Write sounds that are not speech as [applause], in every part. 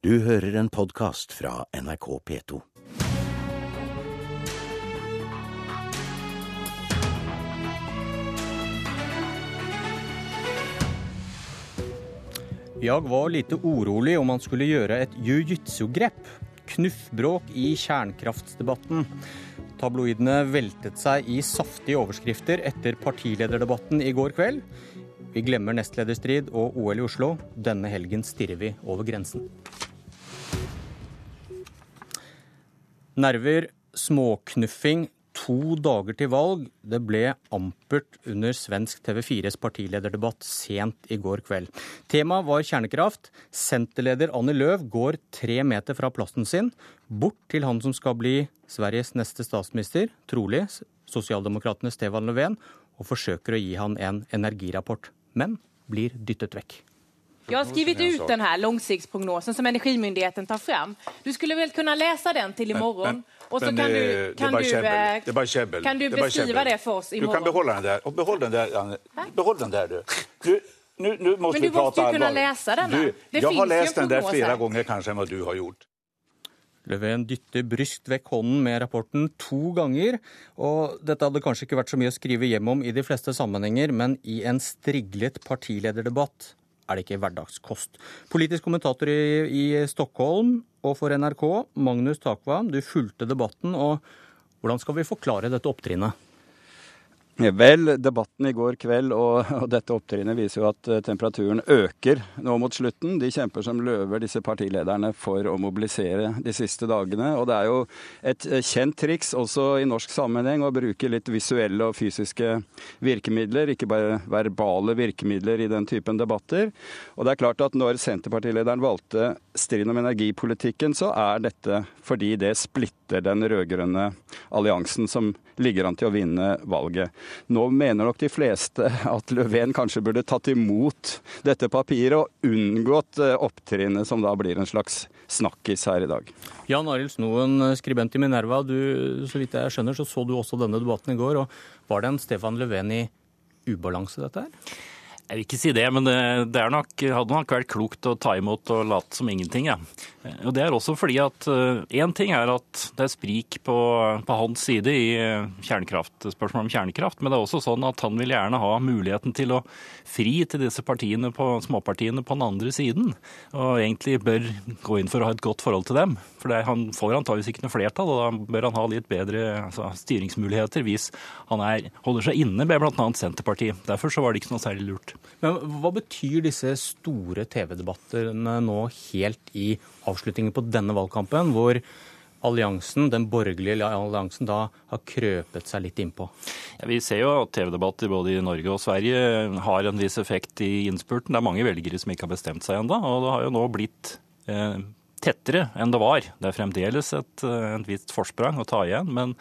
Du hører en podkast fra NRK P2. Jag var lite orolig om han skulle gjøre et jiu-jitsu-grep. Knuffbråk i kjernkraftsdebatten. Tabloidene veltet seg i saftige overskrifter etter partilederdebatten i går kveld. Vi glemmer nestlederstrid og OL i Oslo. Denne helgen stirrer vi over grensen. Nerver, småknuffing, to dager til valg. Det ble ampert under svensk TV4s partilederdebatt sent i går kveld. Temaet var kjernekraft. Senterleder Annie Løv går tre meter fra plassen sin, bort til han som skal bli Sveriges neste statsminister, trolig sosialdemokratene Stefan Löfven, og forsøker å gi han en energirapport, men blir dyttet vekk. Jeg har skrivit ut den här långsiktsprognosen som Energimyndigheten tar fram. Du skulle vel kunne lese den til i morgen? Og så Men kan du, det kan du, eh, Det är bara käbbel. kan du Det är bara beskriva käbbel. det for oss i Du kan behålla den där. Och behåll den där, Anne. Behåll den där du. du nu, nu måste Men vi du prata måste ju kunna allvar. läsa den. Du, Det jag har läst den där flera här. gånger kanske än vad du har gjort. Löfven dytter bryskt vekk hånden med rapporten to ganger. Og dette hadde kanskje ikke vært så mye å skrive hjem om i de fleste sammenhenger, men i en striglet partilederdebatt er det ikke hverdagskost. Politisk kommentator i, i Stockholm og for NRK, Magnus Takvam, du fulgte debatten. og Hvordan skal vi forklare dette opptrinnet? Vel, debatten i går kveld og, og dette opptrinnet viser jo at eh, temperaturen øker nå mot slutten. De kjemper som løver, disse partilederne, for å mobilisere de siste dagene. Og det er jo et eh, kjent triks også i norsk sammenheng å bruke litt visuelle og fysiske virkemidler, ikke bare verbale virkemidler i den typen debatter. Og det er klart at når Senterpartilederen valgte striden om energipolitikken, så er dette fordi det splitter den rød-grønne alliansen som ligger an til å vinne valget. Nå mener nok de fleste [laughs] at Löfven kanskje burde tatt imot dette papiret og unngått eh, opptrinnet som da blir en slags snakkis her i dag. Jan Arild Snoen, skribent i Minerva. Du, så vidt jeg skjønner, så så du også denne debatten i går. og Var det en Stefan Löfven i ubalanse, dette her? Jeg vil ikke si det, men det, er nok, hadde nok vært klokt å ta imot og late som ingenting. Ja. Og Det er også fordi at én ting er at det er sprik på, på hans side i spørsmålet om kjernekraft, men det er også sånn at han vil gjerne ha muligheten til å fri til disse partiene på, småpartiene på den andre siden. Og egentlig bør gå inn for å ha et godt forhold til dem. For det, han får antageligvis ikke noe flertall, og da bør han ha litt bedre altså, styringsmuligheter hvis han er, holder seg inne med bl.a. Senterpartiet. Derfor så var det ikke noe særlig lurt. Men hva betyr disse store TV-debattene nå helt i avslutningen på denne valgkampen, hvor alliansen, den borgerlige alliansen da har krøpet seg litt innpå? Ja, vi ser jo at TV-debatter både i Norge og Sverige har en viss effekt i innspurten. Det er mange velgere som ikke har bestemt seg ennå, og det har jo nå blitt eh, tettere enn det var. Det er fremdeles et, eh, et visst forsprang å ta igjen, men,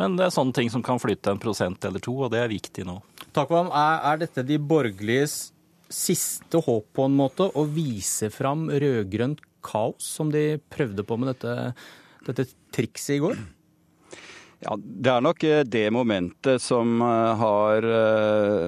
men det er sånne ting som kan flytte en prosent eller to, og det er viktig nå. Takvam, er, er dette de borgerliges siste håp på en måte, å vise fram rød-grønt kaos, som de prøvde på med dette, dette trikset i går? Ja, Det er nok eh, det momentet som eh, har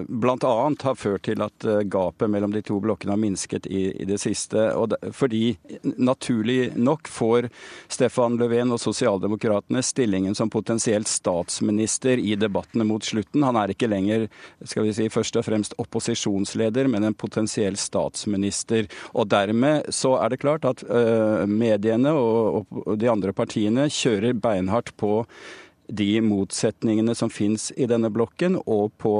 bl.a. har ført til at eh, gapet mellom de to blokkene har minsket i, i det siste. Det, fordi naturlig nok får Stefan Löfven og sosialdemokratene stillingen som potensielt statsminister i debattene mot slutten. Han er ikke lenger skal vi si, først og fremst opposisjonsleder, men en potensiell statsminister. Og dermed så er det klart at uh, mediene og, og de andre partiene kjører beinhardt på de motsetningene som finnes i denne blokken, og på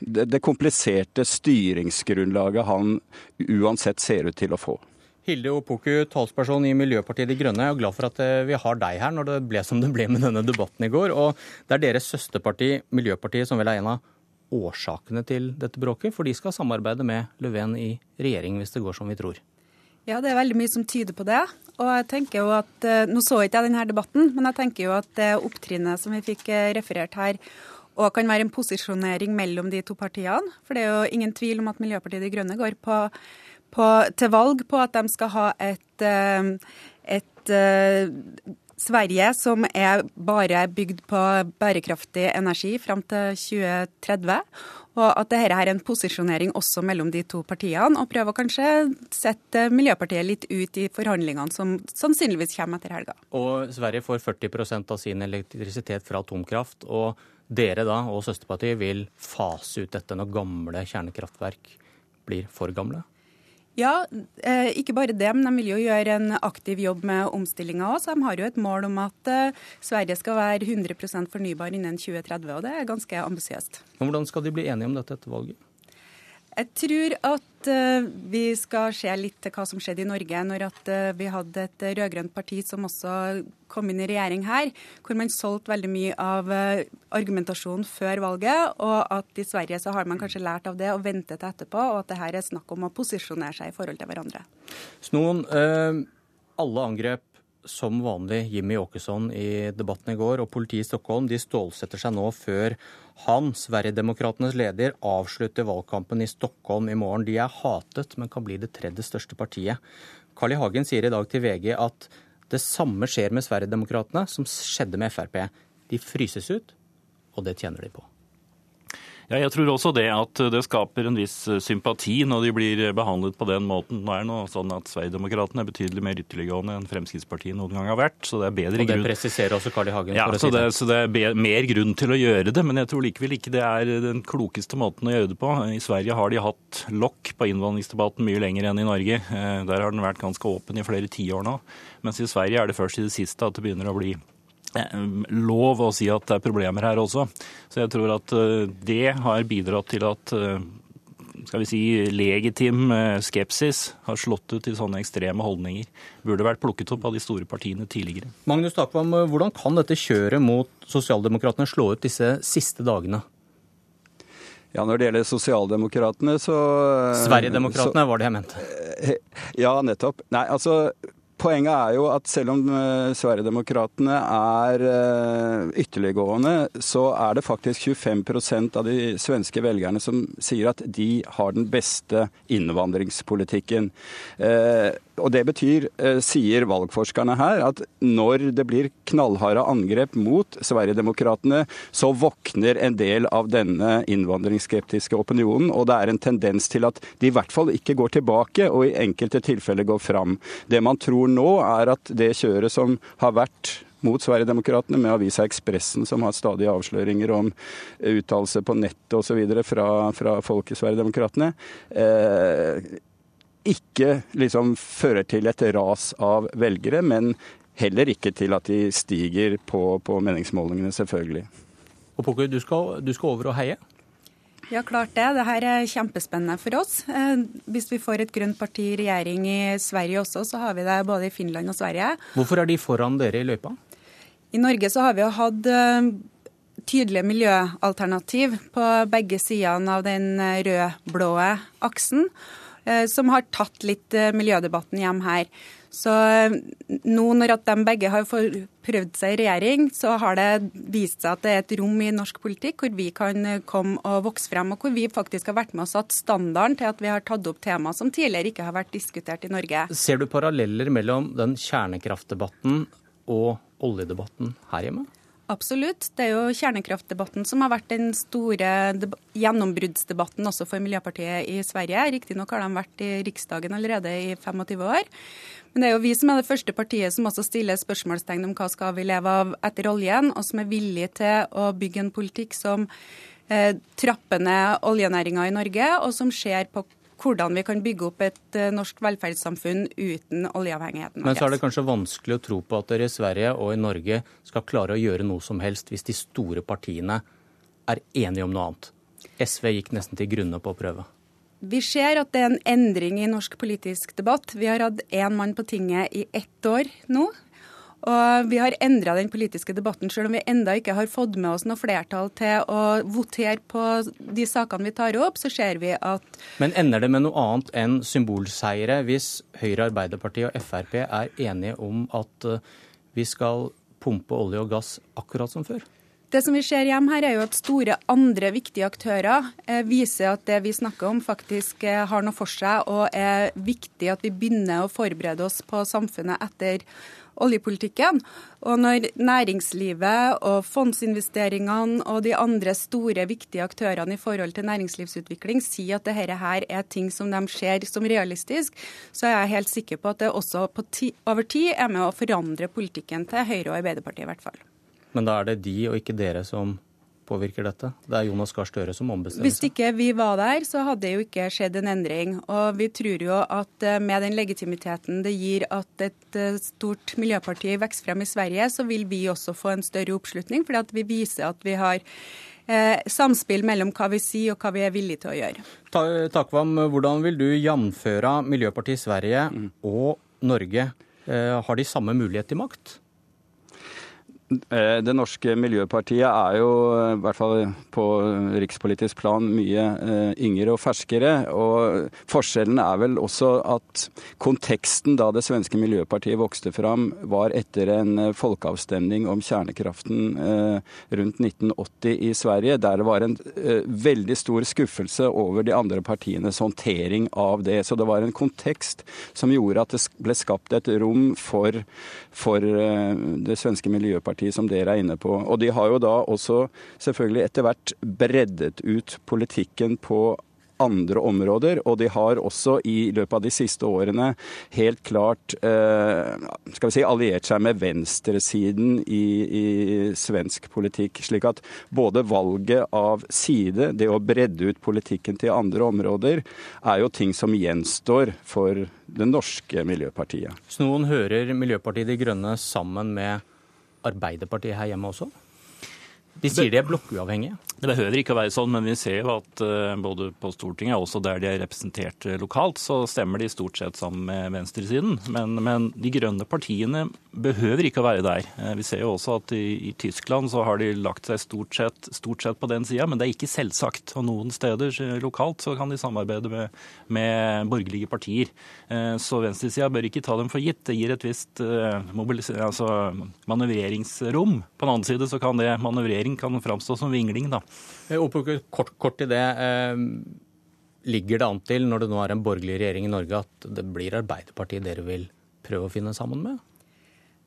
det, det kompliserte styringsgrunnlaget han uansett ser ut til å få. Hilde Opoku, talsperson i Miljøpartiet De Grønne. Jeg er glad for at eh, vi har deg her når det ble som det ble med denne debatten i går. Og det er deres søsterparti, Miljøpartiet, som vel er en av årsakene til dette bråket. For de skal samarbeide med Löfven i regjering hvis det går som vi tror. Ja, det er veldig mye som tyder på det. Og jeg tenker jo at, Nå så ikke jeg denne debatten, men jeg tenker jo at det opptrinnet som vi fikk referert her, og kan være en posisjonering mellom de to partiene. For det er jo ingen tvil om at Miljøpartiet De Grønne går på, på, til valg på at de skal ha et, et Sverige, som er bare bygd på bærekraftig energi fram til 2030. Og at dette er en posisjonering også mellom de to partiene, og prøve å kanskje sette Miljøpartiet litt ut i forhandlingene som sannsynligvis kommer etter helga. Og Sverige får 40% av sin elektrisitet fra atomkraft. og dere da, og søsterpartiet vil fase ut dette når gamle kjernekraftverk blir for gamle? Ja, eh, ikke bare det, men de vil jo gjøre en aktiv jobb med omstillinga òg. De har jo et mål om at eh, Sverige skal være 100% fornybar innen 2030, og det er ganske ambisiøst. Hvordan skal de bli enige om dette etter valget? Jeg tror at uh, vi skal se litt til hva som skjedde i Norge når at, uh, vi hadde et rød-grønt parti som også kom inn i regjering her, hvor man solgte veldig mye av uh, argumentasjonen før valget, og at i Sverige så har man kanskje lært av det og ventet til etterpå, og at det her er snakk om å posisjonere seg i forhold til hverandre. Snoen, alle angrep som vanlig Jimmy Åkesson i debatten i går, og politiet i Stockholm de stålsetter seg nå før han, Sverigedemokraternas leder, avslutter valgkampen i Stockholm i morgen. De er hatet, men kan bli det tredje største partiet. Carl I. Hagen sier i dag til VG at det samme skjer med Sverigedemokraterna som skjedde med Frp. De fryses ut, og det tjener de på. Ja, jeg tror også det at det skaper en viss eh, sympati når de blir behandlet på den måten. Nå er det noe sånn at Sverigedemokraterna er betydelig mer ytterliggående enn Fremskrittspartiet noen gang har vært. så det er bedre grunn... Og det grunn... presiserer også Carl I. Hagen. Ja, så, det, så det er mer grunn til å gjøre det. Men jeg tror likevel ikke det er den klokeste måten å gjøre det på. I Sverige har de hatt lokk på innvandringsdebatten mye lenger enn i Norge. Eh, der har den vært ganske åpen i flere tiår nå. Mens i Sverige er det først i det siste at det begynner å bli Eh, lov å si at det er problemer her også. Så jeg tror at eh, det har bidratt til at eh, skal vi si, legitim skepsis har slått ut i sånne ekstreme holdninger. Burde vært plukket opp av de store partiene tidligere. Magnus Takvam, hvordan kan dette kjøret mot sosialdemokratene slå ut disse siste dagene? Ja, Når det gjelder sosialdemokratene, så Sverigedemokratene var det jeg mente. Ja, nettopp. Nei, altså Poenget er jo at selv om uh, Sverigedemokraterna er uh, ytterliggående, så er det faktisk 25% av de svenske velgerne som sier at de har den beste innvandringspolitikken. Uh, og Det betyr, sier valgforskerne her, at når det blir knallharde angrep mot Sverigedemokraterna, så våkner en del av denne innvandringsskeptiske opinionen. Og det er en tendens til at de i hvert fall ikke går tilbake, og i enkelte tilfeller går fram. Det man tror nå, er at det kjøret som har vært mot Sverigedemokraterna, med avisa Ekspressen, som har stadige avsløringer om uttalelser på nettet osv. Fra, fra folk i Sverigedemokraterna, eh, ikke liksom fører til et ras av velgere, men heller ikke til at de stiger på, på meningsmålingene, selvfølgelig. Og Pokker, du du skal over og heie? Ja, klart det. Dette er kjempespennende for oss. Eh, hvis vi får et grønt parti i regjering i Sverige også, så har vi det både i Finland og Sverige. Hvorfor er de foran dere i løypa? I Norge så har vi jo hatt eh, tydelige miljøalternativ på begge sidene av den eh, rød-blå aksen, som har tatt litt miljødebatten hjem her. Så eh, nå når at de begge har prøvd seg i regjering, så har det vist seg at det er et rom i norsk politikk hvor vi kan eh, komme og vokse frem, og hvor vi faktisk har vært med og satt standarden til at vi har tatt opp tema som tidligere ikke har vært diskutert i Norge. Ser du paralleller mellom den kjernekraftdebatten og oljedebatten her hjemme? Absolutt. Det er jo kjernekraftdebatten som har vært den store gjennombruddsdebatten også for Miljøpartiet i Sverige. Riktignok har de vært i Riksdagen allerede i 25 år. Men det er jo vi som er det første partiet som også stiller spørsmålstegn om hva skal vi leve av etter oljen, og som er villige til å bygge en politikk som eh, trapper ned oljenæringa i Norge, og som ser på hvordan vi kan bygge opp et eh, norsk velferdssamfunn uten oljeavhengigheten. Men så er det kanskje vanskelig å tro på at dere i Sverige og i Norge skal klare å gjøre noe som helst hvis de store partiene er enige om noe annet. SV gikk nesten til grunne på å prøve. Vi ser at det er en endring i norsk politisk debatt. Vi har hatt én mann på tinget i ett år nå. Og vi har endra den politiske debatten, selv om vi enda ikke har fått med oss noe flertall til å votere på de sakene vi tar opp, så ser vi at Men ender det med noe annet enn symbolseire hvis Høyre, Arbeiderpartiet og Frp er enige om at eh, vi skal pumpe olje og gass akkurat som før? Det som vi ser hjemme her, er jo at store andre viktige aktører eh, viser at det vi snakker om, faktisk eh, har noe for seg, og er viktig at vi begynner å forberede oss på samfunnet etter oljepolitikken. Og når næringslivet og fondsinvesteringene og de andre store, viktige aktørene i forhold til næringslivsutvikling sier at dette her er ting som de ser som realistisk, så er jeg helt sikker på at det også ti, over tid er med å forandre politikken til Høyre og Arbeiderpartiet, i hvert fall. Men da er det de og ikke dere som påvirker dette? Det er Jonas Gahr Støre som ombestemmer seg. Hvis ikke vi var der, så hadde det jo ikke skjedd en endring. Og vi tror jo at eh, med den legitimiteten det gir at et eh, stort miljøparti vokser frem i Sverige, så vil vi også få en større oppslutning, fordi at vi viser at vi har eh, samspill mellom hva vi sier og hva vi er villige til å gjøre. Takvam, hvordan vil du jamføre Miljøpartiet Sverige og Norge? Har de samme mulighet til makt? Eh, det norske miljøpartiet er jo, i hvert fall på rikspolitisk plan, mye eh, yngre og ferskere. Og forskjellen er vel også at konteksten da det svenske miljøpartiet vokste fram, var etter en eh, folkeavstemning om kjernekraften rundt 1980 i Sverige, der det var en veldig stor skuffelse over de andre partienes håndtering av det. Så det var en kontekst som gjorde at det ble skapt et rom for, for det svenske miljøpartiet Arbeiderpartiet, som dere er inne på. Og de har jo da også selvfølgelig etter hvert breddet ut politikken på andre områder, og de har også i løpet av de siste årene helt klart eh, skal vi si, alliert seg med venstresiden i, i, svensk politikk. Slik at både valget av side, det å bredde ut politikken til andre områder, er jo ting som gjenstår for det norske miljøpartiet. Så noen hører Miljøpartiet De Grønne sammen med Arbeiderpartiet her hjemme også? De sier de er blokkuavhengige? Det behøver ikke å være sånn, men vi ser jo at uh, både på Stortinget og også der de er representert uh, lokalt, så stemmer de stort sett sammen med venstresiden. Men, men de grønne partiene behøver ikke å være der. Uh, vi ser jo også at i, i, Tyskland så har de lagt seg stort sett, stort sett på den sida, men det er ikke selvsagt. Og noen steder lokalt så kan de samarbeide med, med borgerlige partier. Så venstresida bør ikke ta dem for gitt. Det gir et visst altså, manøvreringsrom. På den annen side så kan det manøvrering vingling kan framstå som vingling, da. Og kort, kort i det. Eh, ligger det an til, når det nå er en borgerlig regjering i Norge, at det blir Arbeiderpartiet dere vil prøve å finne sammen med?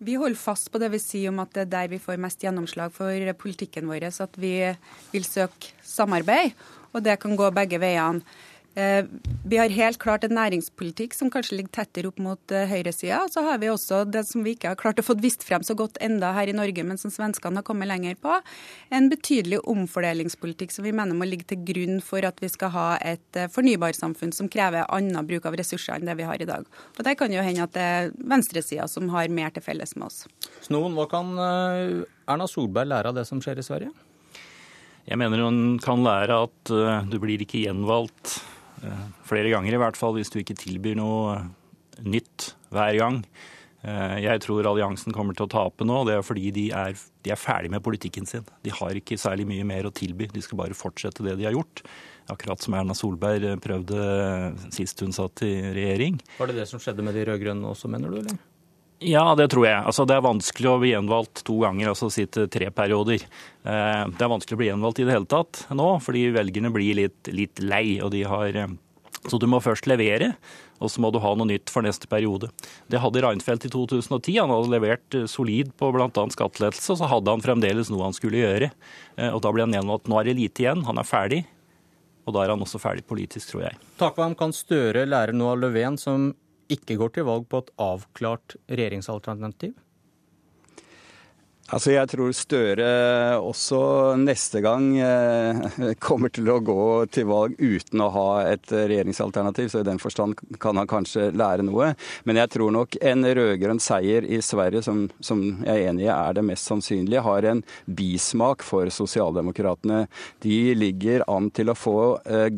Vi holder fast på det vi sier om at det er der vi får mest gjennomslag for politikken vår. At vi vil søke samarbeid, og det kan gå begge veiene. Eh, vi har helt klart en næringspolitikk som kanskje ligger tettere opp mot eh, høyresida. Så har vi også det som vi ikke har klart å få vist frem så godt enda her i Norge, men som svenskene har kommet lenger på. En betydelig omfordelingspolitikk som vi mener må ligge til grunn for at vi skal ha et eh, fornybarsamfunn som krever annen bruk av ressurser enn det vi har i dag. Og Der kan jo hende at det er venstresida som har mer til felles med oss. Snoen, hva kan Erna Solberg lære av det som skjer i Sverige? Jeg mener hun kan lære at du blir ikke gjenvalgt flere ganger i hvert fall, hvis du ikke tilbyr noe nytt hver gang. Eh, jeg tror alliansen kommer til å tape nå. Det er fordi de er, de er ferdig med politikken sin. De har ikke særlig mye mer å tilby. De skal bare fortsette det de har gjort. Akkurat som Erna Solberg prøvde sist hun satt i regjering. Var det det som skjedde med de rød-grønne også, mener du? eller? Ja, det tror jeg. Altså, det er vanskelig å bli gjenvalgt to ganger, altså sitte tre perioder. Eh, det er vanskelig å bli gjenvalgt i det hele tatt nå, fordi velgerne blir litt, litt lei. og de har... Eh, så du må først levere, og så må du ha noe nytt for neste periode. Det hadde Reinfeldt i 2010. Han hadde levert eh, solid på bl.a. skattelettelse, og så hadde han fremdeles noe han skulle gjøre. Og da ble han gjenvalgt. Nå er det lite igjen. Han er ferdig. Og da er han også ferdig politisk, tror jeg. Takvam, kan Støre lære noe av Löfven, som ikke går til valg på et avklart regjeringsalternativ? Altså Jeg tror Støre også neste gang eh, [laughs] kommer til å gå til valg uten å ha et regjeringsalternativ, så i den forstand kan han kanskje lære noe. Men jeg tror nok en rød-grønn seier i Sverige, som, som, jeg er enig i er det mest sannsynlige, har en bismak for sosialdemokratene. De ligger an til å få eh,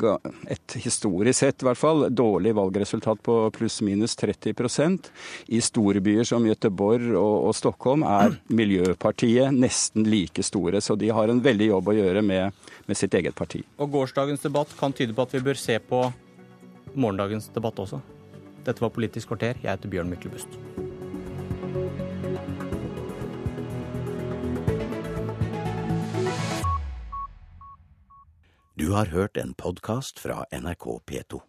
et historisk sett, i hvert fall, dårlig valgresultat på pluss-minus 30% I store byer som Göteborg og, og Stockholm er [clears throat] Miljøpartiet nesten like store. Så de har en veldig jobb å gjøre med, med sitt eget parti. Og gårsdagens debatt kan tyde på at vi bør se på morgendagens debatt også. Dette var Politisk kvarter. Jeg heter Bjørn Myklebust. Du har hørt en podkast fra NRK P2.